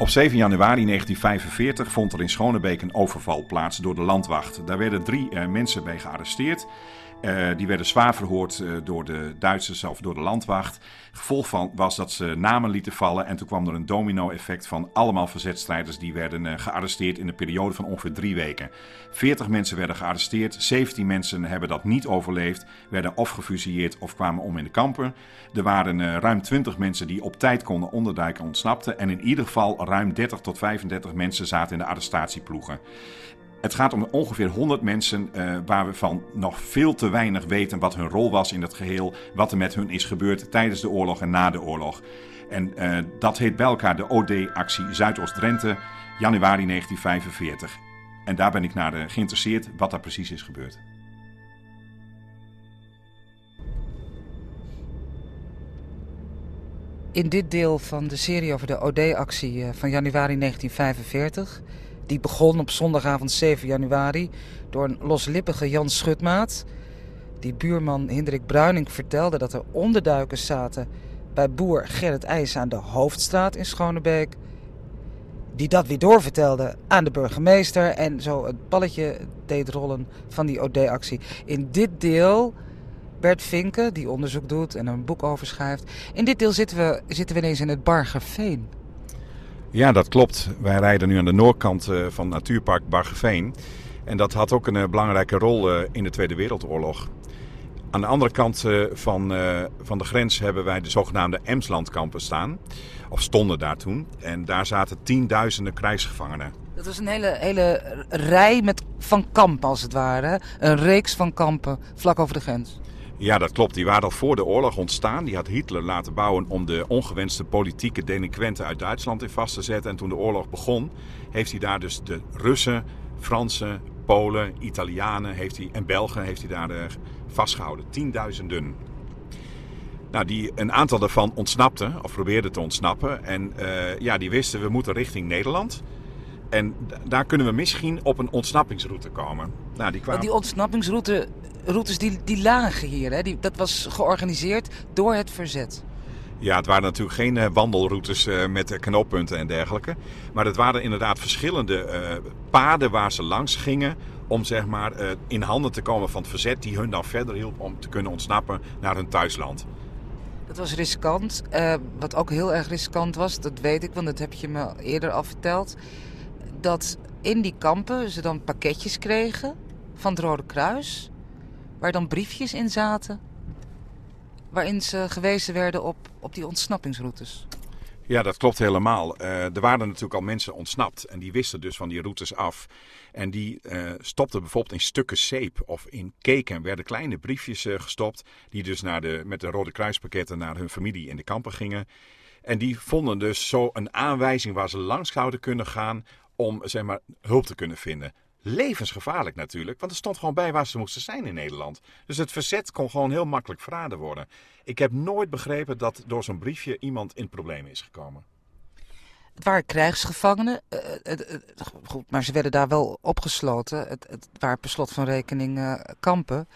Op 7 januari 1945 vond er in Schonebeek een overval plaats door de landwacht. Daar werden drie uh, mensen bij gearresteerd. Uh, die werden zwaar verhoord uh, door de Duitsers of door de landwacht. Gevolg van was dat ze namen lieten vallen en toen kwam er een domino-effect van allemaal verzetstrijders die werden uh, gearresteerd in een periode van ongeveer drie weken. 40 mensen werden gearresteerd, 17 mensen hebben dat niet overleefd, werden of gefusilleerd of kwamen om in de kampen. Er waren ruim 20 mensen die op tijd konden onderduiken en ontsnapten en in ieder geval ruim 30 tot 35 mensen zaten in de arrestatieploegen. Het gaat om ongeveer 100 mensen uh, waar we van nog veel te weinig weten wat hun rol was in het geheel, wat er met hun is gebeurd tijdens de oorlog en na de oorlog. En uh, dat heet bij elkaar de OD-actie Zuidoost-Drenthe, januari 1945. En daar ben ik naar uh, geïnteresseerd wat daar precies is gebeurd. In dit deel van de serie over de OD-actie van januari 1945 die begon op zondagavond 7 januari door een loslippige Jan Schutmaat. Die buurman Hendrik Bruining vertelde dat er onderduikers zaten bij boer Gerrit IJs aan de Hoofdstraat in Schonebeek. Die dat weer doorvertelde aan de burgemeester en zo het balletje deed rollen van die OD-actie. In dit deel Bert Vinken, die onderzoek doet en een boek over schrijft. In dit deel zitten we, zitten we ineens in het Bargerveen. Ja, dat klopt. Wij rijden nu aan de noordkant van Natuurpark Bargeveen. En dat had ook een belangrijke rol in de Tweede Wereldoorlog. Aan de andere kant van, van de grens hebben wij de zogenaamde Emslandkampen staan. Of stonden daar toen. En daar zaten tienduizenden krijgsgevangenen. Dat was een hele, hele rij met, van kampen als het ware. Een reeks van kampen vlak over de grens. Ja, dat klopt. Die waren al voor de oorlog ontstaan. Die had Hitler laten bouwen om de ongewenste politieke delinquenten uit Duitsland in vast te zetten. En toen de oorlog begon, heeft hij daar dus de Russen, Fransen, Polen, Italianen heeft hij, en Belgen heeft hij daar uh, vastgehouden. Tienduizenden. Nou, die, een aantal daarvan ontsnapten, of probeerden te ontsnappen. En uh, ja, die wisten, we moeten richting Nederland. En daar kunnen we misschien op een ontsnappingsroute komen. Nou, die, kwamen... die ontsnappingsroute routes die, die lagen hier. Hè? Die, dat was georganiseerd door het verzet. Ja, het waren natuurlijk geen uh, wandelroutes uh, met knooppunten en dergelijke. Maar het waren inderdaad verschillende paden waar ze langs gingen. Om zeg maar in handen te komen van het verzet die hun dan verder hielp om te kunnen ontsnappen naar hun thuisland. Dat was riskant. wat ook heel erg riskant was, dat weet ik, want dat heb je me eerder al verteld. Dat in die kampen ze dan pakketjes kregen van het Rode Kruis waar dan briefjes in zaten. Waarin ze gewezen werden op, op die ontsnappingsroutes. Ja, dat klopt helemaal. Uh, er waren natuurlijk al mensen ontsnapt en die wisten dus van die routes af. En die uh, stopten bijvoorbeeld in stukken zeep of in keken werden kleine briefjes uh, gestopt. Die dus naar de, met de Rode Kruispakketten naar hun familie in de kampen gingen. En die vonden dus zo een aanwijzing waar ze langs zouden kunnen gaan om zeg maar, hulp te kunnen vinden levensgevaarlijk natuurlijk. Want er stond gewoon bij waar ze moesten zijn in Nederland. Dus het verzet kon gewoon heel makkelijk verraden worden. Ik heb nooit begrepen dat door zo'n briefje iemand in problemen is gekomen. Het waren krijgsgevangenen, uh, uh, goed, maar ze werden daar wel opgesloten. Het, het waren per slot van rekening kampen.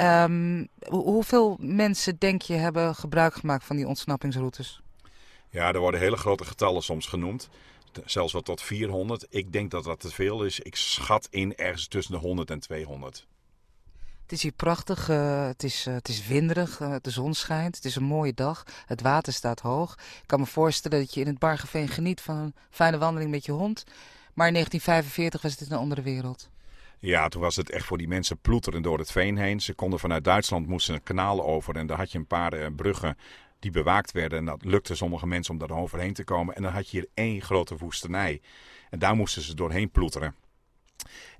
Um, hoeveel mensen, denk je, hebben gebruik gemaakt van die ontsnappingsroutes? Ja, er worden hele grote getallen soms genoemd zelfs wel tot 400. Ik denk dat dat te veel is. Ik schat in ergens tussen de 100 en 200. Het is hier prachtig, uh, het, is, uh, het is winderig, uh, de zon schijnt, het is een mooie dag, het water staat hoog. Ik kan me voorstellen dat je in het Bargeveen geniet van een fijne wandeling met je hond. Maar in 1945 was het een andere wereld. Ja, toen was het echt voor die mensen ploeteren door het veen heen. Ze konden vanuit Duitsland moesten een kanaal over en daar had je een paar bruggen die bewaakt werden. En dat lukte sommige mensen om daar overheen te komen. En dan had je hier één grote woestenij. En daar moesten ze doorheen ploeteren.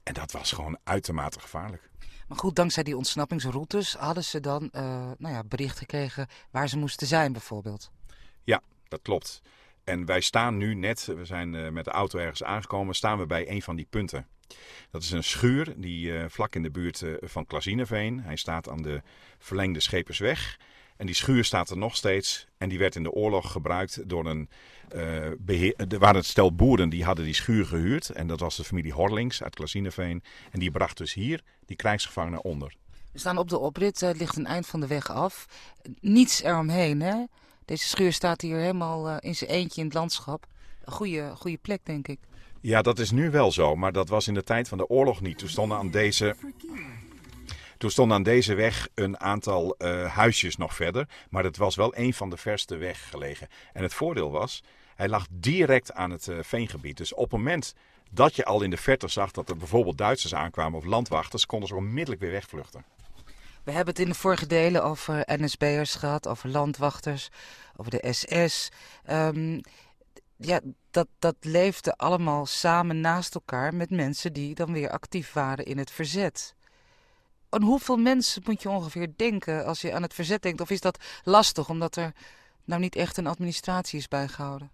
En dat was gewoon uitermate gevaarlijk. Maar goed, dankzij die ontsnappingsroutes hadden ze dan uh, nou ja, bericht gekregen waar ze moesten zijn bijvoorbeeld. Ja, dat klopt. En wij staan nu net, we zijn uh, met de auto ergens aangekomen, staan we bij een van die punten. Dat is een schuur die uh, vlak in de buurt van Klazineveen. Hij staat aan de verlengde Schepersweg. En die schuur staat er nog steeds. En die werd in de oorlog gebruikt door een uh, beheer. Er waren het stel boeren die hadden die schuur gehuurd. En dat was de familie Horlings uit Klazineveen. En die bracht dus hier die krijgsgevangenen onder. We staan op de oprit, het ligt een eind van de weg af. Niets eromheen, hè? Deze schuur staat hier helemaal uh, in zijn eentje in het landschap. Een goede, goede plek, denk ik. Ja, dat is nu wel zo, maar dat was in de tijd van de oorlog niet. Toen stonden aan deze, toen stonden aan deze weg een aantal uh, huisjes nog verder, maar het was wel een van de verste weg gelegen. En het voordeel was, hij lag direct aan het uh, veengebied. Dus op het moment dat je al in de verte zag dat er bijvoorbeeld Duitsers aankwamen of landwachters, konden ze onmiddellijk weer wegvluchten. We hebben het in de vorige delen over NSB'ers gehad, over landwachters, over de SS. Um, ja, dat, dat leefde allemaal samen naast elkaar met mensen die dan weer actief waren in het verzet. Aan hoeveel mensen moet je ongeveer denken als je aan het verzet denkt? Of is dat lastig omdat er nou niet echt een administratie is bijgehouden?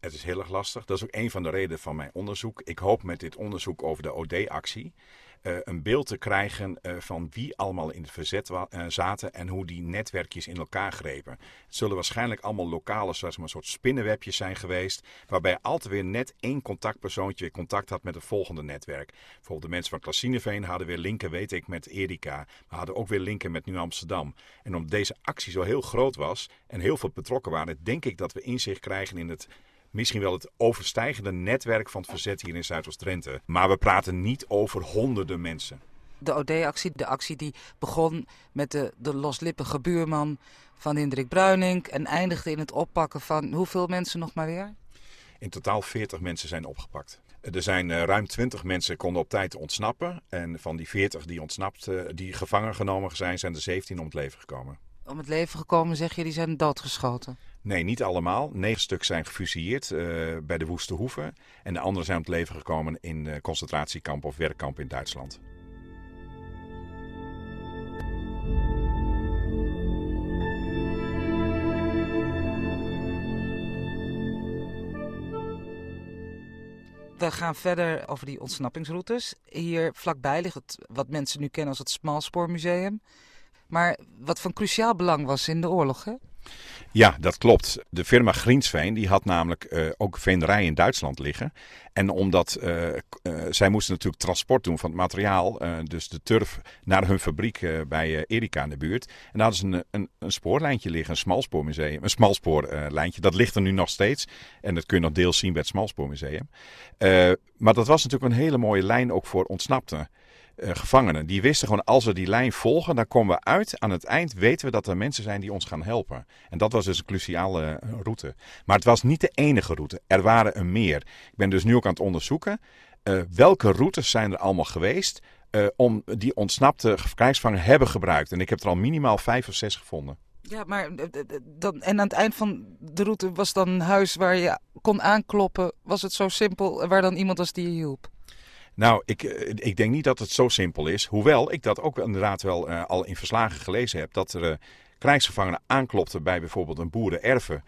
Het is heel erg lastig. Dat is ook een van de redenen van mijn onderzoek. Ik hoop met dit onderzoek over de OD-actie uh, een beeld te krijgen uh, van wie allemaal in het verzet uh, zaten en hoe die netwerkjes in elkaar grepen. Het zullen waarschijnlijk allemaal lokale zoals een soort spinnenwebjes zijn geweest, waarbij altijd weer net één contactpersoontje weer contact had met het volgende netwerk. Bijvoorbeeld de mensen van Klassineveen hadden weer linken, weet ik, met Erika, maar hadden ook weer linken met Nieuw Amsterdam. En omdat deze actie zo heel groot was en heel veel betrokken waren, denk ik dat we inzicht krijgen in het misschien wel het overstijgende netwerk van het verzet hier in Zuidoost-Drenthe. Maar we praten niet over honderden mensen. De OD-actie, de actie die begon met de, de loslippige buurman van Hendrik Bruining en eindigde in het oppakken van hoeveel mensen nog maar weer? In totaal 40 mensen zijn opgepakt. Er zijn uh, ruim 20 mensen konden op tijd ontsnappen. En van die 40 die ontsnapt, uh, die gevangen genomen zijn, zijn er 17 om het leven gekomen. Om het leven gekomen zeg je, die zijn doodgeschoten? Nee, niet allemaal. Negen stuks zijn gefusilleerd uh, bij de Woeste Hoeven. En de anderen zijn om het leven gekomen in uh, concentratiekampen of werkkampen in Duitsland. We gaan verder over die ontsnappingsroutes. Hier vlakbij ligt het, wat mensen nu kennen als het Smalspoormuseum. Maar wat van cruciaal belang was in de oorlog, hè? Ja, dat klopt. De firma Griensveen die had namelijk uh, ook veenderij in Duitsland liggen. En omdat uh, uh, zij moesten natuurlijk transport doen van het materiaal, dus de turf, naar hun fabriek bij Erika in de buurt. En daar hadden ze een, een, een spoorlijntje liggen, een smalspoormuseum, een smalspoorlijntje. dat ligt er nu nog steeds en dat kun je nog deels zien bij het smalspoormuseum. maar dat was natuurlijk een hele mooie lijn ook voor ontsnapten. Uh, gevangenen. Die wisten gewoon, als we die lijn volgen, dan komen we uit. Aan het eind weten we dat er mensen zijn die ons gaan helpen. En dat was dus een cruciale uh, route. Maar het was niet de enige route. Er waren er meer. Ik ben dus nu ook aan het onderzoeken. Uh, welke routes zijn er allemaal geweest om die ontsnapte krijgsvangers hebben gebruikt? En ik heb er al minimaal vijf of zes gevonden. Ja, maar dan, en aan het eind van de route was dan een huis waar je kon aankloppen. Was het zo simpel, waar dan iemand was die je hielp? Nou, ik, ik denk niet dat het zo simpel is. Hoewel ik dat ook inderdaad wel uh, al in verslagen gelezen heb. Dat er uh, krijgsgevangenen aanklopten bij bijvoorbeeld een boerenerven.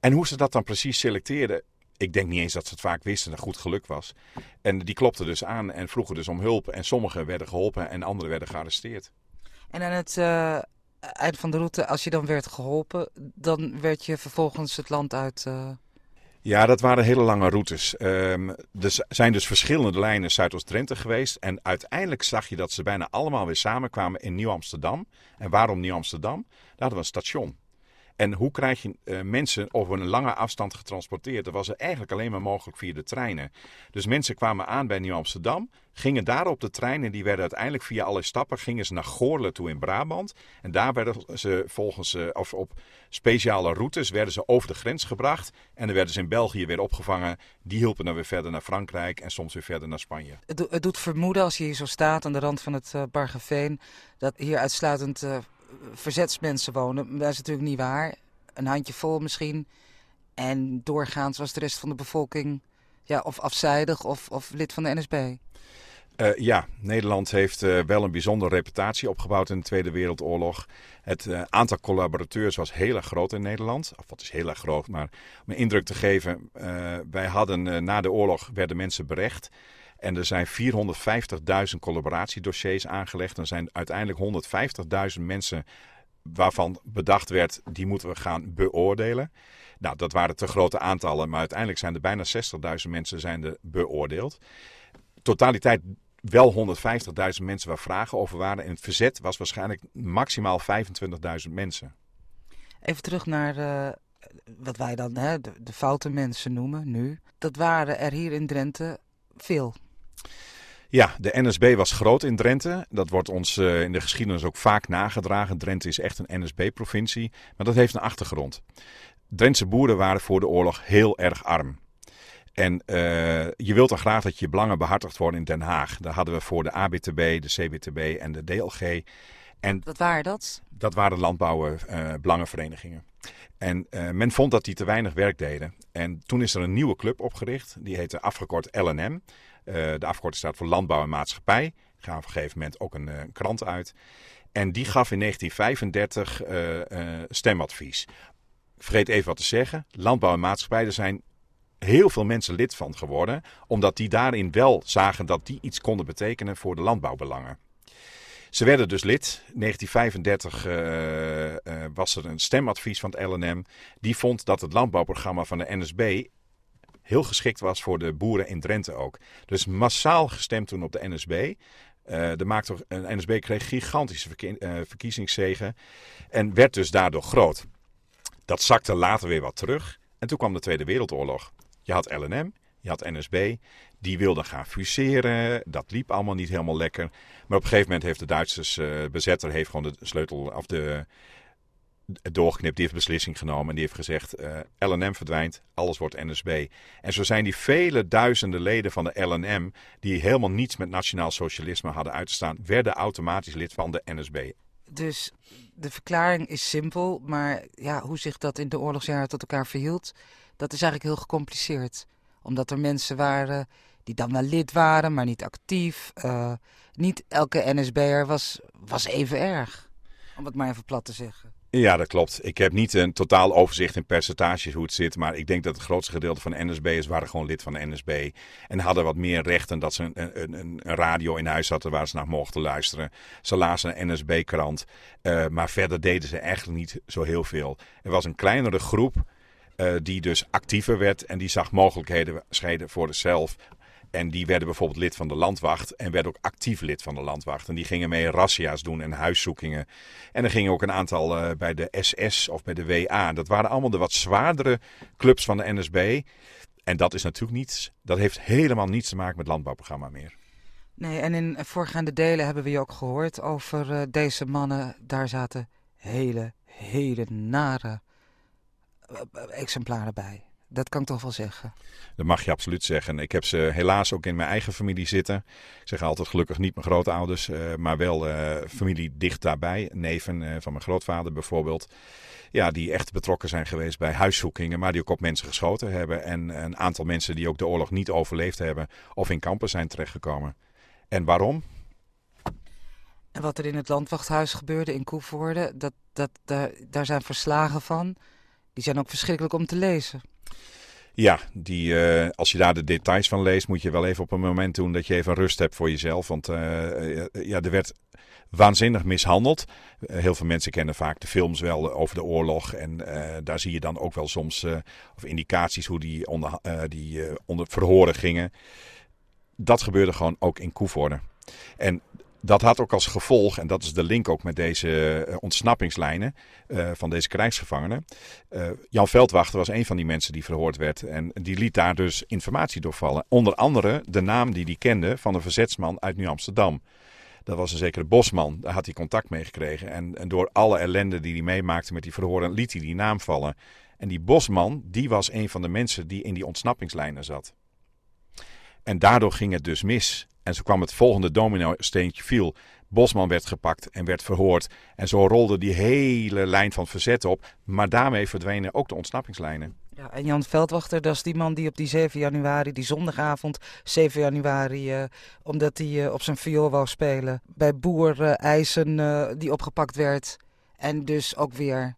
En hoe ze dat dan precies selecteerden. Ik denk niet eens dat ze het vaak wisten dat goed geluk was. En die klopten dus aan en vroegen dus om hulp. En sommigen werden geholpen en anderen werden gearresteerd. En aan het uh, van de route, als je dan werd geholpen, dan werd je vervolgens het land uit ja, dat waren hele lange routes. Um, er zijn dus verschillende lijnen Zuidoost-Drenthe geweest. En uiteindelijk zag je dat ze bijna allemaal weer samenkwamen in Nieuw-Amsterdam. En waarom Nieuw-Amsterdam? Daar hadden we een station. En hoe krijg je uh, mensen over een lange afstand getransporteerd? Dat was eigenlijk alleen maar mogelijk via de treinen. Dus mensen kwamen aan bij Nieuw-Amsterdam, gingen daar op de trein en die werden uiteindelijk via alle stappen gingen ze naar Goorle toe in Brabant. En daar werden ze volgens, uh, of op speciale routes, werden ze over de grens gebracht. En dan werden ze in België weer opgevangen. Die hielpen dan weer verder naar Frankrijk en soms weer verder naar Spanje. Het, het doet vermoeden als je hier zo staat aan de rand van het uh, Bargeveen, dat hier uitsluitend verzetsmensen wonen. Dat is natuurlijk niet waar. Een handjevol misschien. En doorgaans was de rest van de bevolking ja, of afzijdig of, of lid van de NSB. Uh, ja, Nederland heeft uh, wel een bijzondere reputatie opgebouwd in de Tweede Wereldoorlog. Het uh, aantal collaborateurs was heel erg groot in Nederland. Of wat is heel erg groot, maar om een indruk te geven. wij hadden na de oorlog werden mensen berecht. En er zijn 450.000 collaboratiedossiers aangelegd. Er zijn uiteindelijk 150.000 mensen waarvan bedacht werd, die moeten we gaan beoordelen. Nou, dat waren te grote aantallen, maar uiteindelijk zijn er bijna 60.000 mensen zijn er beoordeeld. Totaliteit wel 150.000 mensen waar vragen over waren. En het verzet was waarschijnlijk maximaal 25.000 mensen. Even terug naar uh, wat wij dan hè, de, de foute mensen noemen nu, dat waren er hier in Drenthe veel. Ja, de NSB was groot in Drenthe. Dat wordt ons uh, in de geschiedenis ook vaak nagedragen. Drenthe is echt een NSB-provincie, maar dat heeft een achtergrond. Drentse boeren waren voor de oorlog heel erg arm. En uh, je wilt dan graag dat je belangen behartigd worden in Den Haag. Daar hadden we voor de ABTB, de CBTB en de DLG. En wat waren dat? Dat waren landbouwbelangenverenigingen. Uh, en uh, men vond dat die te weinig werk deden. En toen is er een nieuwe club opgericht. Die heette afgekort LNM. De afkorting staat voor Landbouw en Maatschappij. Gaan op een gegeven moment ook een, een krant uit. En die gaf in 1935 stemadvies. Vergeet even wat te zeggen. Landbouw en Maatschappij, er zijn heel veel mensen lid van geworden. Omdat die daarin wel zagen dat die iets konden betekenen voor de landbouwbelangen. Ze werden dus lid. In 1935 uh, uh, was er een stemadvies van het LNM. Die vond dat het landbouwprogramma van de NSB heel geschikt was voor de boeren in Drenthe ook. Dus massaal gestemd toen op de NSB. Uh, de maakte, een NSB kreeg gigantische uh, verkiezingszegen en werd dus daardoor groot. Dat zakte later weer wat terug. En toen kwam de Tweede Wereldoorlog. Je had LNM, je had NSB. Die wilden gaan fuseren. Dat liep allemaal niet helemaal lekker. Maar op een gegeven moment heeft de Duitsers uh, bezetter heeft gewoon de sleutel of de doorgeknipt. Die heeft beslissing genomen en die heeft gezegd: uh, LNM verdwijnt, alles wordt NSB. En zo zijn die vele duizenden leden van de LNM die helemaal niets met nationaal socialisme hadden uitgestaan, werden automatisch lid van de NSB. Dus de verklaring is simpel, maar ja, hoe zich dat in de oorlogsjaren tot elkaar verhield, dat is eigenlijk heel gecompliceerd. Omdat er mensen waren die dan wel lid waren, maar niet actief. Uh, niet elke NSB'er was, was even erg, om het maar even plat te zeggen. Ja, dat klopt. Ik heb niet een totaal overzicht in percentages hoe het zit. Maar ik denk dat het grootste gedeelte van de NSB'ers waren gewoon lid van de NSB. En hadden wat meer rechten dat ze een, een, een radio in huis hadden waar ze naar mochten luisteren. Ze lazen een NSB-krant. Uh, maar verder deden ze eigenlijk niet zo heel veel. Er was een kleinere groep uh, die dus actiever werd en die zag mogelijkheden scheiden voor zichzelf. En die werden bijvoorbeeld lid van de landwacht en werden ook actief lid van de landwacht. En die gingen mee razzia's doen en huiszoekingen. En er gingen ook een aantal uh, bij de SS of bij de WA. Dat waren allemaal de wat zwaardere clubs van de NSB. En dat is natuurlijk niets. Dat heeft helemaal niets te maken met landbouwprogramma meer. Nee, en in voorgaande delen hebben we je ook gehoord over uh, deze mannen. Daar zaten hele, hele nare exemplaren bij. Dat kan ik toch wel zeggen. Dat mag je absoluut zeggen. Ik heb ze helaas ook in mijn eigen familie zitten. Ik zeg altijd gelukkig niet mijn grootouders, uh, maar wel uh, familie dicht daarbij. Neven uh, van mijn grootvader bijvoorbeeld. Ja, die echt betrokken zijn geweest bij huiszoekingen, maar die ook op mensen geschoten hebben. En een aantal mensen die ook de oorlog niet overleefd hebben of in kampen zijn terechtgekomen. En waarom? En wat er in het landwachthuis gebeurde in Koevoorde, dat, dat, daar, daar zijn verslagen van. Die zijn ook verschrikkelijk om te lezen. Ja, die, uh, als je daar de details van leest, moet je wel even op een moment doen dat je even rust hebt voor jezelf. Want uh, ja, er werd waanzinnig mishandeld. Heel veel mensen kennen vaak de films wel over de oorlog. En daar zie je dan ook wel soms of indicaties hoe die onder, die, onder verhoren gingen. Dat gebeurde gewoon ook in Koevoorde. En dat had ook als gevolg, en dat is de link ook met deze uh, ontsnappingslijnen uh, van deze krijgsgevangenen. Uh, Jan Veldwachter was een van die mensen die verhoord werd. En die liet daar dus informatie doorvallen. Onder andere de naam die hij kende van een verzetsman uit Nieuw-Amsterdam. Dat was een zekere Bosman. Daar had hij contact mee gekregen. En, en door alle ellende die hij meemaakte met die verhoren, liet hij die naam vallen. En die Bosman, die was een van de mensen die in die ontsnappingslijnen zat. En daardoor ging het dus mis. En zo kwam het volgende domino-steentje viel. Bosman werd gepakt en werd verhoord. En zo rolde die hele lijn van verzet op. Maar daarmee verdwenen ook de ontsnappingslijnen. Ja, en Jan Veldwachter, dat is die man die op die 7 januari, die zondagavond 7 januari, uh, omdat hij uh, op zijn viool wou spelen, bij Boer uh, Eisen die opgepakt werd. En dus ook weer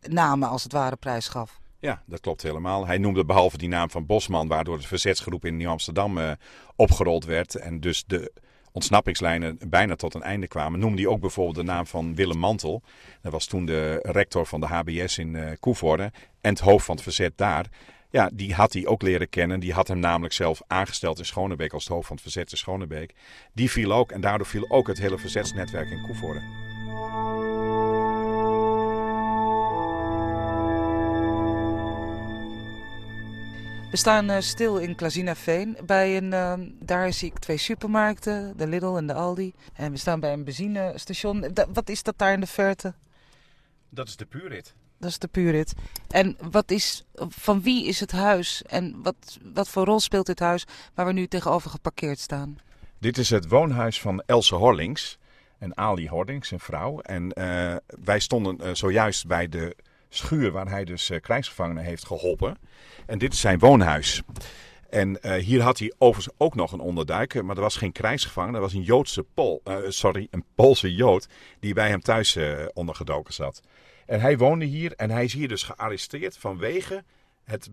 namen als het ware prijs gaf. Ja, dat klopt helemaal. Hij noemde behalve die naam van Bosman, waardoor de verzetsgroep in Nieuw-Amsterdam uh, opgerold werd. En dus de ontsnappingslijnen bijna tot een einde kwamen. Noemde hij ook bijvoorbeeld de naam van Willem Mantel. Dat was toen de rector van de HBS in uh, en het hoofd van het verzet daar. Ja, die had hij ook leren kennen. Die had hem namelijk zelf aangesteld in Schonebeek als het hoofd van het verzet in Schonebeek. Die viel ook en daardoor viel ook het hele verzetsnetwerk in Koevoorde. We staan uh, stil in Klazinaveen. Bij een, uh, daar zie ik twee supermarkten, de Lidl en de Aldi. En we staan bij een benzinestation. Da wat is dat daar in de verte? Dat is de Purit. Dat is de Purit. En wat is, van wie is het huis? En wat, wat voor rol speelt dit huis waar we nu tegenover geparkeerd staan? Dit is het woonhuis van Else Horlings. En Ali Horlings, zijn vrouw. En uh, wij stonden zojuist bij de schuur waar hij dus krijgsgevangenen heeft geholpen. En dit is zijn woonhuis. En uh, hier had hij overigens ook nog een onderduik, maar er was geen krijgsgevangen. Er was een Joodse Pol, sorry, een Poolse Jood die bij hem thuis ondergedoken zat. En hij woonde hier en hij is hier dus gearresteerd vanwege het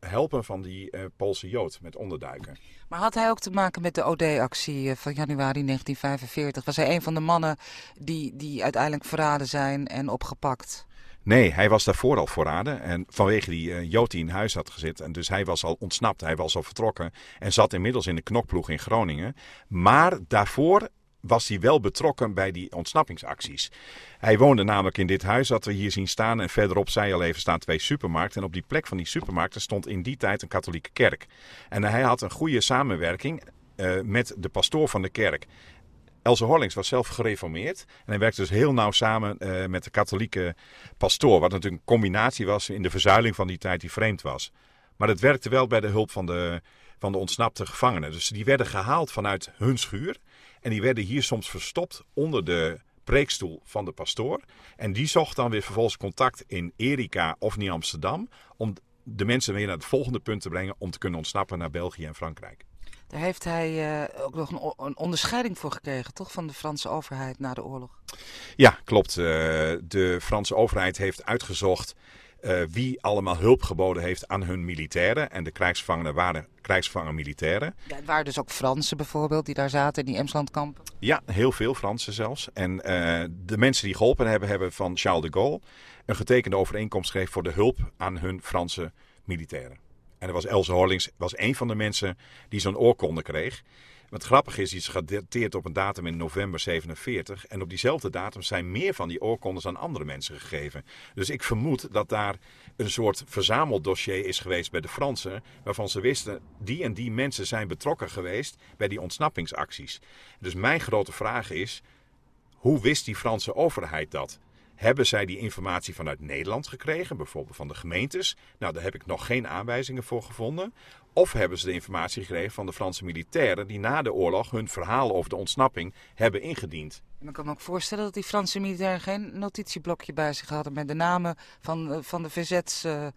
helpen van die Poolse Jood met onderduiken. Maar had hij ook te maken met de OD-actie van januari 1945? Was hij een van de mannen die, die uiteindelijk verraden zijn en opgepakt? Nee, hij was daarvoor al voorraden. En vanwege die uh, Jood die in huis had gezeten. En dus hij was al ontsnapt, hij was al vertrokken. En zat inmiddels in de knokploeg in Groningen. Maar daarvoor was hij wel betrokken bij die ontsnappingsacties. Hij woonde namelijk in dit huis dat we hier zien staan. En verderop, zei al even, staan twee supermarkten. En op die plek van die supermarkten stond in die tijd een katholieke kerk. En hij had een goede samenwerking uh, met de pastoor van de kerk. Else Horlings was zelf gereformeerd. En hij werkte dus heel nauw samen uh, met de katholieke pastoor. Wat natuurlijk een combinatie was in de verzuiling van die tijd die vreemd was. Maar het werkte wel bij de hulp van de, van de ontsnapte gevangenen. Dus die werden gehaald vanuit hun schuur. En die werden hier soms verstopt onder de preekstoel van de pastoor. En die zocht dan weer vervolgens contact in Erika of Nieuw Amsterdam. Om de mensen weer naar het volgende punt te brengen om te kunnen ontsnappen naar België en Frankrijk. Daar heeft hij uh, ook nog een, een, onderscheiding voor gekregen, toch? Van de Franse overheid na de oorlog. Ja, klopt. Uh, de Franse overheid heeft uitgezocht uh, wie allemaal hulp geboden heeft aan hun militairen. En de krijgsgevangenen waren krijgsgevangen militairen. Ja, het waren dus ook Fransen bijvoorbeeld die daar zaten in die Emslandkampen? Ja, heel veel Fransen zelfs. En de mensen die geholpen hebben, hebben van Charles de Gaulle een getekende overeenkomst gegeven voor de hulp aan hun Franse militairen. En er was Horlings, was een van de mensen die zo'n oorkonde kreeg. Wat grappig is, die is gedateerd op een datum in november 47. En op diezelfde datum zijn meer van die oorkondes aan andere mensen gegeven. Dus ik vermoed dat daar een soort verzameldossier is geweest bij de Fransen. Waarvan ze wisten, die en die mensen zijn betrokken geweest bij die ontsnappingsacties. Dus mijn grote vraag is, hoe wist die Franse overheid dat? Hebben zij die informatie vanuit Nederland gekregen, bijvoorbeeld van de gemeentes? Nou, daar heb ik nog geen aanwijzingen voor gevonden. Of hebben ze de informatie gekregen van de Franse militairen die na de oorlog hun verhaal over de ontsnapping hebben ingediend? ik kan me ook voorstellen dat die Franse militairen geen notitieblokje bij zich hadden met de namen van, eh, van de verzetsmensen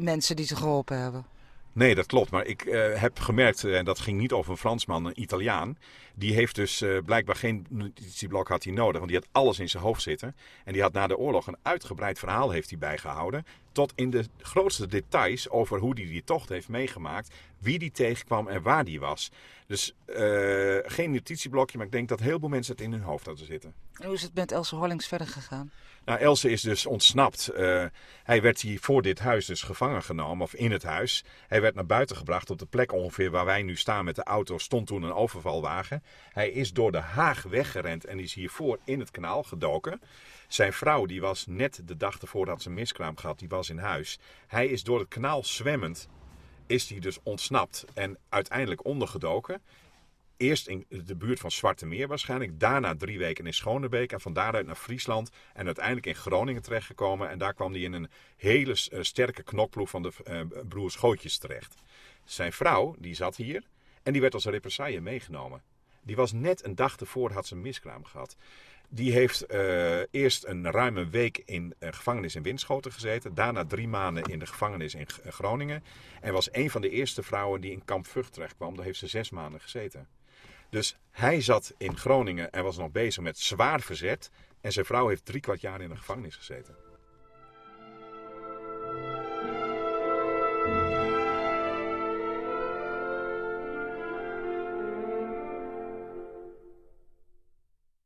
uh, uh, die ze geholpen hebben. Nee, dat klopt. Maar ik uh, heb gemerkt, en dat ging niet over een Fransman, een Italiaan. Die heeft dus uh, blijkbaar geen notitieblok had hij nodig, want die had alles in zijn hoofd zitten. En die had na de oorlog een uitgebreid verhaal heeft hij bijgehouden. Tot in de grootste details over hoe hij die tocht heeft meegemaakt. Wie die tegenkwam en waar die was. Dus uh, geen notitieblokje, maar ik denk dat heel veel mensen het in hun hoofd hadden zitten. En hoe is het met Else Horlings verder gegaan? Nou, Else is dus ontsnapt. Uh, hij werd hier voor dit huis dus gevangen genomen, of in het huis. Hij werd naar buiten gebracht op de plek ongeveer waar wij nu staan met de auto. Stond toen een overvalwagen. Hij is door de Haag weggerend en is hiervoor in het kanaal gedoken. Zijn vrouw, die was net de dag ervoor dat ze een miskraam gehad, die was in huis. Hij is door het kanaal zwemmend, is hij dus ontsnapt en uiteindelijk ondergedoken. Eerst in de buurt van Zwarte Meer waarschijnlijk. Daarna drie weken in Schonebeek. En van daaruit naar Friesland. En uiteindelijk in Groningen terechtgekomen. En daar kwam hij in een hele sterke knokploeg van de uh, broers Gootjes terecht. Zijn vrouw, die zat hier. En die werd als represaille meegenomen. Die was net een dag ervoor, had ze een miskraam gehad. Die heeft uh, eerst een ruime week in uh, gevangenis in Winschoten gezeten. Daarna drie maanden in de gevangenis in Groningen. En was een van de eerste vrouwen die in kamp Vught terecht kwam. Daar heeft ze zes maanden gezeten. Dus hij zat in Groningen en was nog bezig met zwaar verzet. En zijn vrouw heeft drie kwart jaar in de gevangenis gezeten.